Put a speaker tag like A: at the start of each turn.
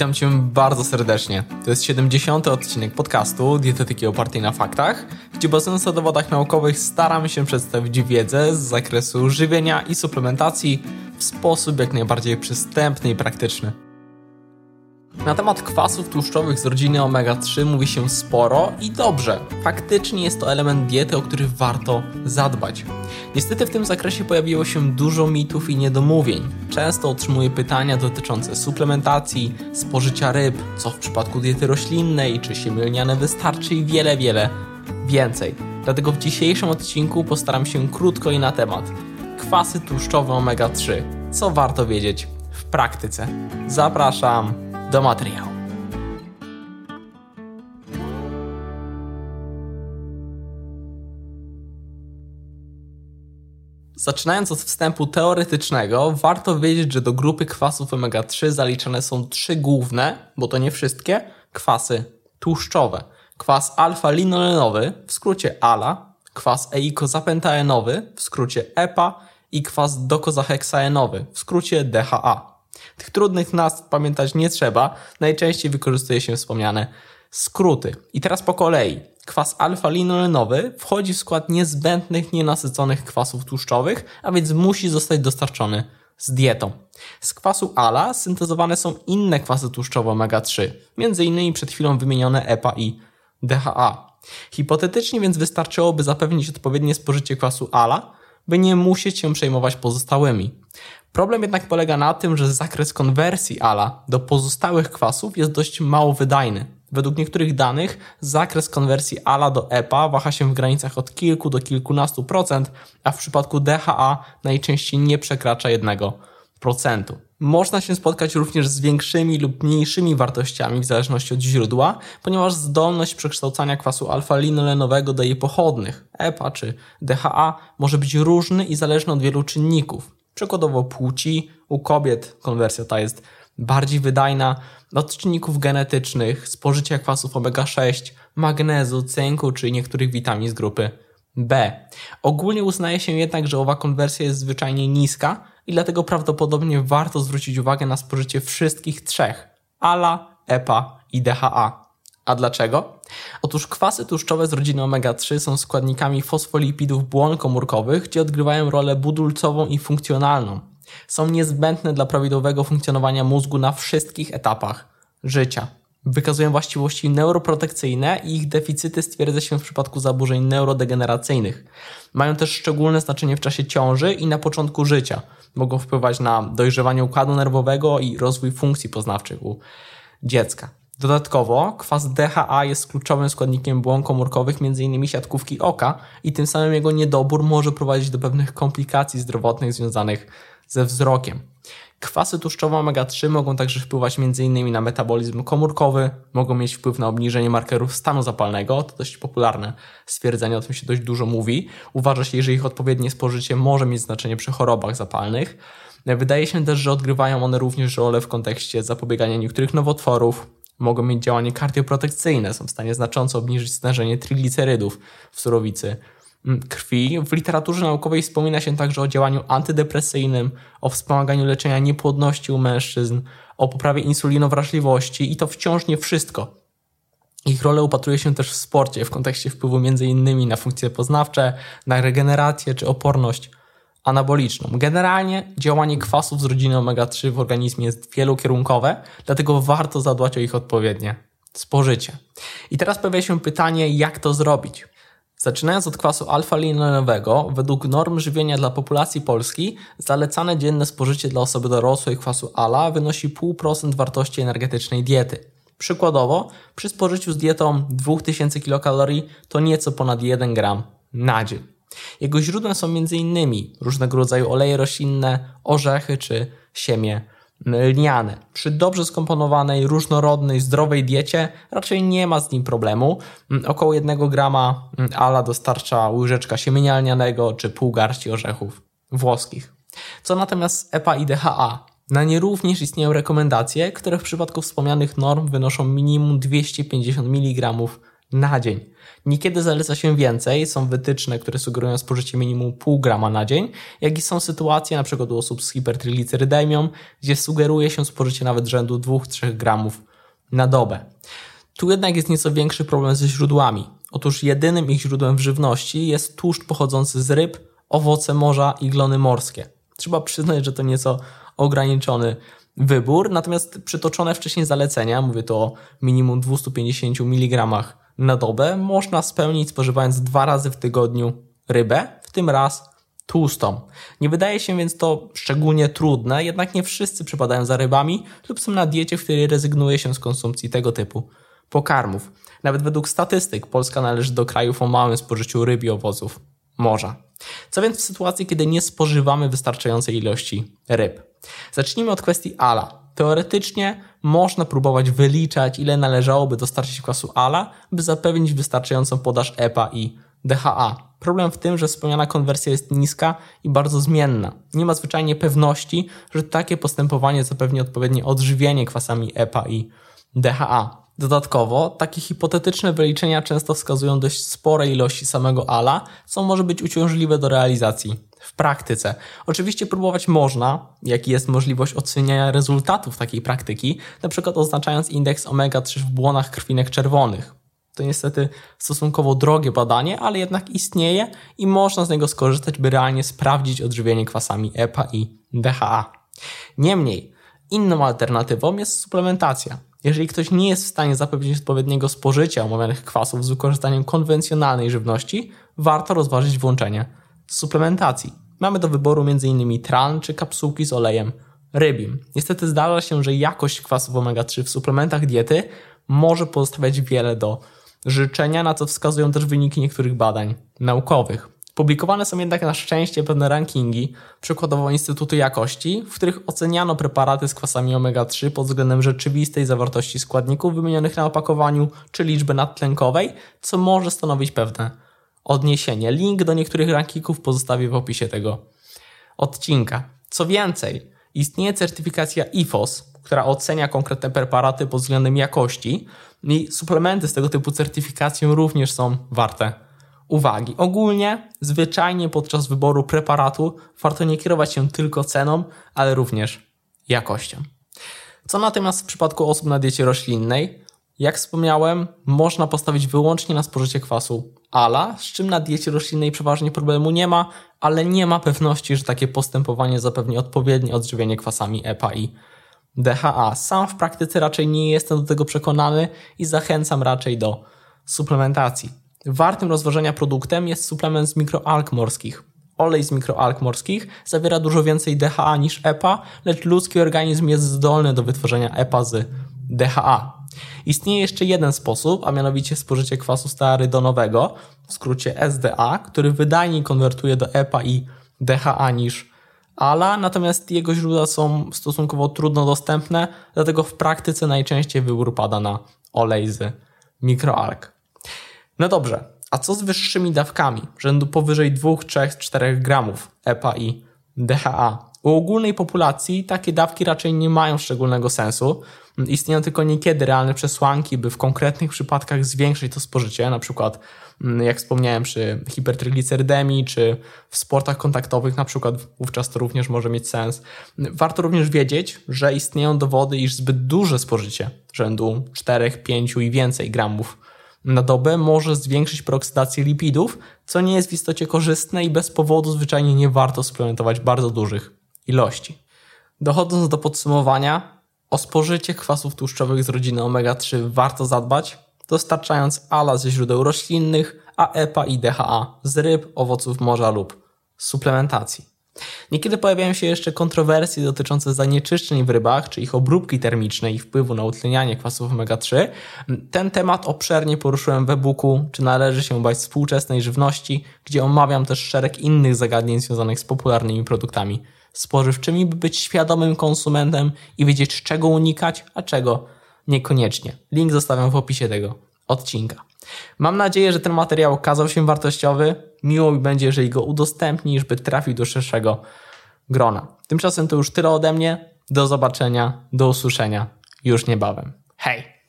A: Witam Cię bardzo serdecznie. To jest 70. odcinek podcastu Dietetyki opartej na faktach, gdzie bazując na dowodach naukowych staramy się przedstawić wiedzę z zakresu żywienia i suplementacji w sposób jak najbardziej przystępny i praktyczny. Na temat kwasów tłuszczowych z rodziny omega-3 mówi się sporo i dobrze. Faktycznie jest to element diety, o który warto zadbać. Niestety w tym zakresie pojawiło się dużo mitów i niedomówień. Często otrzymuję pytania dotyczące suplementacji, spożycia ryb, co w przypadku diety roślinnej, czy siemię lniane wystarczy i wiele, wiele więcej. Dlatego w dzisiejszym odcinku postaram się krótko i na temat. Kwasy tłuszczowe omega-3. Co warto wiedzieć w praktyce? Zapraszam do materiału. Zaczynając od wstępu teoretycznego, warto wiedzieć, że do grupy kwasów omega-3 zaliczane są trzy główne, bo to nie wszystkie, kwasy tłuszczowe. Kwas alfa-linolenowy, w skrócie ALA, kwas eikozapentaenowy, w skrócie EPA i kwas dokozaheksaenowy, w skrócie DHA. Tych trudnych nazw pamiętać nie trzeba, najczęściej wykorzystuje się wspomniane skróty. I teraz po kolei. Kwas alfa-linolenowy wchodzi w skład niezbędnych, nienasyconych kwasów tłuszczowych, a więc musi zostać dostarczony z dietą. Z kwasu ALA syntezowane są inne kwasy tłuszczowe omega-3, m.in. przed chwilą wymienione EPA i DHA. Hipotetycznie więc wystarczyłoby zapewnić odpowiednie spożycie kwasu ALA, by nie musieć się przejmować pozostałymi. Problem jednak polega na tym, że zakres konwersji ALA do pozostałych kwasów jest dość mało wydajny. Według niektórych danych zakres konwersji ALA do EPA waha się w granicach od kilku do kilkunastu procent, a w przypadku DHA najczęściej nie przekracza 1%. Można się spotkać również z większymi lub mniejszymi wartościami w zależności od źródła, ponieważ zdolność przekształcania kwasu alfa-linolenowego do jej pochodnych, EPA czy DHA, może być różny i zależny od wielu czynników. Przykładowo płci, u kobiet konwersja ta jest bardziej wydajna, od czynników genetycznych, spożycia kwasów omega-6, magnezu, cynku czy niektórych witamin z grupy B. Ogólnie uznaje się jednak, że owa konwersja jest zwyczajnie niska i dlatego prawdopodobnie warto zwrócić uwagę na spożycie wszystkich trzech ALA, EPA i DHA. A dlaczego? Otóż kwasy tłuszczowe z rodziny omega-3 są składnikami fosfolipidów błon komórkowych, gdzie odgrywają rolę budulcową i funkcjonalną. Są niezbędne dla prawidłowego funkcjonowania mózgu na wszystkich etapach życia. Wykazują właściwości neuroprotekcyjne i ich deficyty stwierdza się w przypadku zaburzeń neurodegeneracyjnych. Mają też szczególne znaczenie w czasie ciąży i na początku życia. Mogą wpływać na dojrzewanie układu nerwowego i rozwój funkcji poznawczych u dziecka. Dodatkowo kwas DHA jest kluczowym składnikiem błon komórkowych, m.in. siatkówki oka i tym samym jego niedobór może prowadzić do pewnych komplikacji zdrowotnych związanych ze wzrokiem. Kwasy tłuszczowe omega-3 mogą także wpływać m.in. na metabolizm komórkowy, mogą mieć wpływ na obniżenie markerów stanu zapalnego, to dość popularne stwierdzenie, o tym się dość dużo mówi. Uważa się, że ich odpowiednie spożycie może mieć znaczenie przy chorobach zapalnych. Wydaje się też, że odgrywają one również rolę w kontekście zapobiegania niektórych nowotworów, mogą mieć działanie kardioprotekcyjne, są w stanie znacząco obniżyć stężenie triglicerydów w surowicy mm, krwi. W literaturze naukowej wspomina się także o działaniu antydepresyjnym, o wspomaganiu leczenia niepłodności u mężczyzn, o poprawie insulinowrażliwości i to wciąż nie wszystko. Ich rolę upatruje się też w sporcie w kontekście wpływu m.in. na funkcje poznawcze, na regenerację czy oporność anaboliczną. Generalnie działanie kwasów z rodziny omega-3 w organizmie jest wielokierunkowe, dlatego warto zadbać o ich odpowiednie spożycie. I teraz pojawia się pytanie, jak to zrobić? Zaczynając od kwasu alfa-linoleniowego, według norm żywienia dla populacji polskiej, zalecane dzienne spożycie dla osoby dorosłej kwasu ALA wynosi 0,5% wartości energetycznej diety. Przykładowo, przy spożyciu z dietą 2000 kilokalorii to nieco ponad 1 gram na dzień. Jego źródłem są m.in. różnego rodzaju oleje roślinne, orzechy czy siemię lniane. Przy dobrze skomponowanej, różnorodnej, zdrowej diecie raczej nie ma z nim problemu. Około 1 grama ala dostarcza łyżeczka siemienia lnianego czy pół garści orzechów włoskich. Co natomiast EPA i DHA? Na nie również istnieją rekomendacje, które w przypadku wspomnianych norm wynoszą minimum 250 mg na dzień. Niekiedy zaleca się więcej, są wytyczne, które sugerują spożycie minimum pół grama na dzień, jak i są sytuacje np. u osób z hipertriglicerydemią, gdzie sugeruje się spożycie nawet rzędu 2-3 gramów na dobę. Tu jednak jest nieco większy problem ze źródłami. Otóż jedynym ich źródłem w żywności jest tłuszcz pochodzący z ryb, owoce morza i glony morskie. Trzeba przyznać, że to nieco ograniczony wybór, natomiast przytoczone wcześniej zalecenia, mówię to o minimum 250 mg na dobę, można spełnić spożywając dwa razy w tygodniu rybę, w tym raz tłustą. Nie wydaje się więc to szczególnie trudne, jednak nie wszyscy przypadają za rybami lub są na diecie, w której rezygnuje się z konsumpcji tego typu pokarmów. Nawet według statystyk Polska należy do krajów o małym spożyciu ryb i owoców morza. Co więc w sytuacji, kiedy nie spożywamy wystarczającej ilości ryb? Zacznijmy od kwestii ALA. Teoretycznie można próbować wyliczać, ile należałoby dostarczyć kwasu ALA, by zapewnić wystarczającą podaż EPA i DHA. Problem w tym, że wspomniana konwersja jest niska i bardzo zmienna. Nie ma zwyczajnie pewności, że takie postępowanie zapewni odpowiednie odżywienie kwasami EPA i DHA. Dodatkowo, takie hipotetyczne wyliczenia często wskazują dość spore ilości samego ALA, co może być uciążliwe do realizacji w praktyce. Oczywiście próbować można, jak jest możliwość oceniania rezultatów takiej praktyki, na przykład oznaczając indeks omega-3 w błonach krwinek czerwonych. To niestety stosunkowo drogie badanie, ale jednak istnieje i można z niego skorzystać, by realnie sprawdzić odżywienie kwasami EPA i DHA. Niemniej, inną alternatywą jest suplementacja. Jeżeli ktoś nie jest w stanie zapewnić odpowiedniego spożycia omawianych kwasów z wykorzystaniem konwencjonalnej żywności, warto rozważyć włączenie suplementacji. Mamy do wyboru m.in. tran czy kapsułki z olejem rybim. Niestety zdarza się, że jakość kwasów omega-3 w suplementach diety może pozostawiać wiele do życzenia, na co wskazują też wyniki niektórych badań naukowych. Publikowane są jednak na szczęście pewne rankingi, przykładowo Instytutu Jakości, w których oceniano preparaty z kwasami omega-3 pod względem rzeczywistej zawartości składników wymienionych na opakowaniu czy liczby nadtlenkowej, co może stanowić pewne odniesienie. Link do niektórych rankingów pozostawię w opisie tego odcinka. Co więcej, istnieje certyfikacja IFOS, która ocenia konkretne preparaty pod względem jakości i suplementy z tego typu certyfikacją również są warte uwagi. Ogólnie, zwyczajnie podczas wyboru preparatu warto nie kierować się tylko ceną, ale również jakością. Co natomiast w przypadku osób na diecie roślinnej? Jak wspomniałem, można postawić wyłącznie na spożycie kwasu ALA, z czym na diecie roślinnej przeważnie problemu nie ma, ale nie ma pewności, że takie postępowanie zapewni odpowiednie odżywienie kwasami EPA i DHA. Sam w praktyce raczej nie jestem do tego przekonany i zachęcam raczej do suplementacji. Wartym rozważenia produktem jest suplement z mikroalg morskich. Olej z mikroalg morskich zawiera dużo więcej DHA niż EPA, lecz ludzki organizm jest zdolny do wytworzenia EPA z DHA. Istnieje jeszcze jeden sposób, a mianowicie spożycie kwasu stearydonowego, w skrócie SDA, który wydajniej konwertuje do EPA i DHA niż ALA, natomiast jego źródła są stosunkowo trudno dostępne, dlatego w praktyce najczęściej wybór pada na olej z mikroalg. No dobrze, a co z wyższymi dawkami, rzędu powyżej 2, 3, 4 gramów EPA i DHA? U ogólnej populacji takie dawki raczej nie mają szczególnego sensu. Istnieją tylko niekiedy realne przesłanki, by w konkretnych przypadkach zwiększyć to spożycie, na przykład mm, jak wspomniałem przy hipertriglicerydemii czy w sportach kontaktowych na przykład wówczas to również może mieć sens. Warto również wiedzieć, że istnieją dowody, iż zbyt duże spożycie rzędu 4, 5 i więcej gramów na dobę może zwiększyć peroksydację lipidów, co nie jest w istocie korzystne i bez powodu zwyczajnie nie warto suplementować bardzo dużych ilości. Dochodząc do podsumowania, o spożycie kwasów tłuszczowych z rodziny omega-3 warto zadbać, dostarczając ALA ze źródeł roślinnych, a EPA i DHA z ryb, owoców morza lub suplementacji. Niekiedy pojawiają się jeszcze kontrowersje dotyczące zanieczyszczeń w rybach, czy ich obróbki termicznej i wpływu na utlenianie kwasów omega-3. Ten temat obszernie poruszyłem w e-booku, czy należy się bać współczesnej żywności, gdzie omawiam też szereg innych zagadnień związanych z popularnymi produktami spożywczymi, by być świadomym konsumentem i wiedzieć czego unikać, a czego niekoniecznie. Link zostawiam w opisie tego odcinka. Mam nadzieję, że ten materiał okazał się wartościowy. Miło mi będzie, jeżeli go udostępnisz, by trafił do szerszego grona. Tymczasem to już tyle ode mnie. Do zobaczenia, do usłyszenia już niebawem. Hej!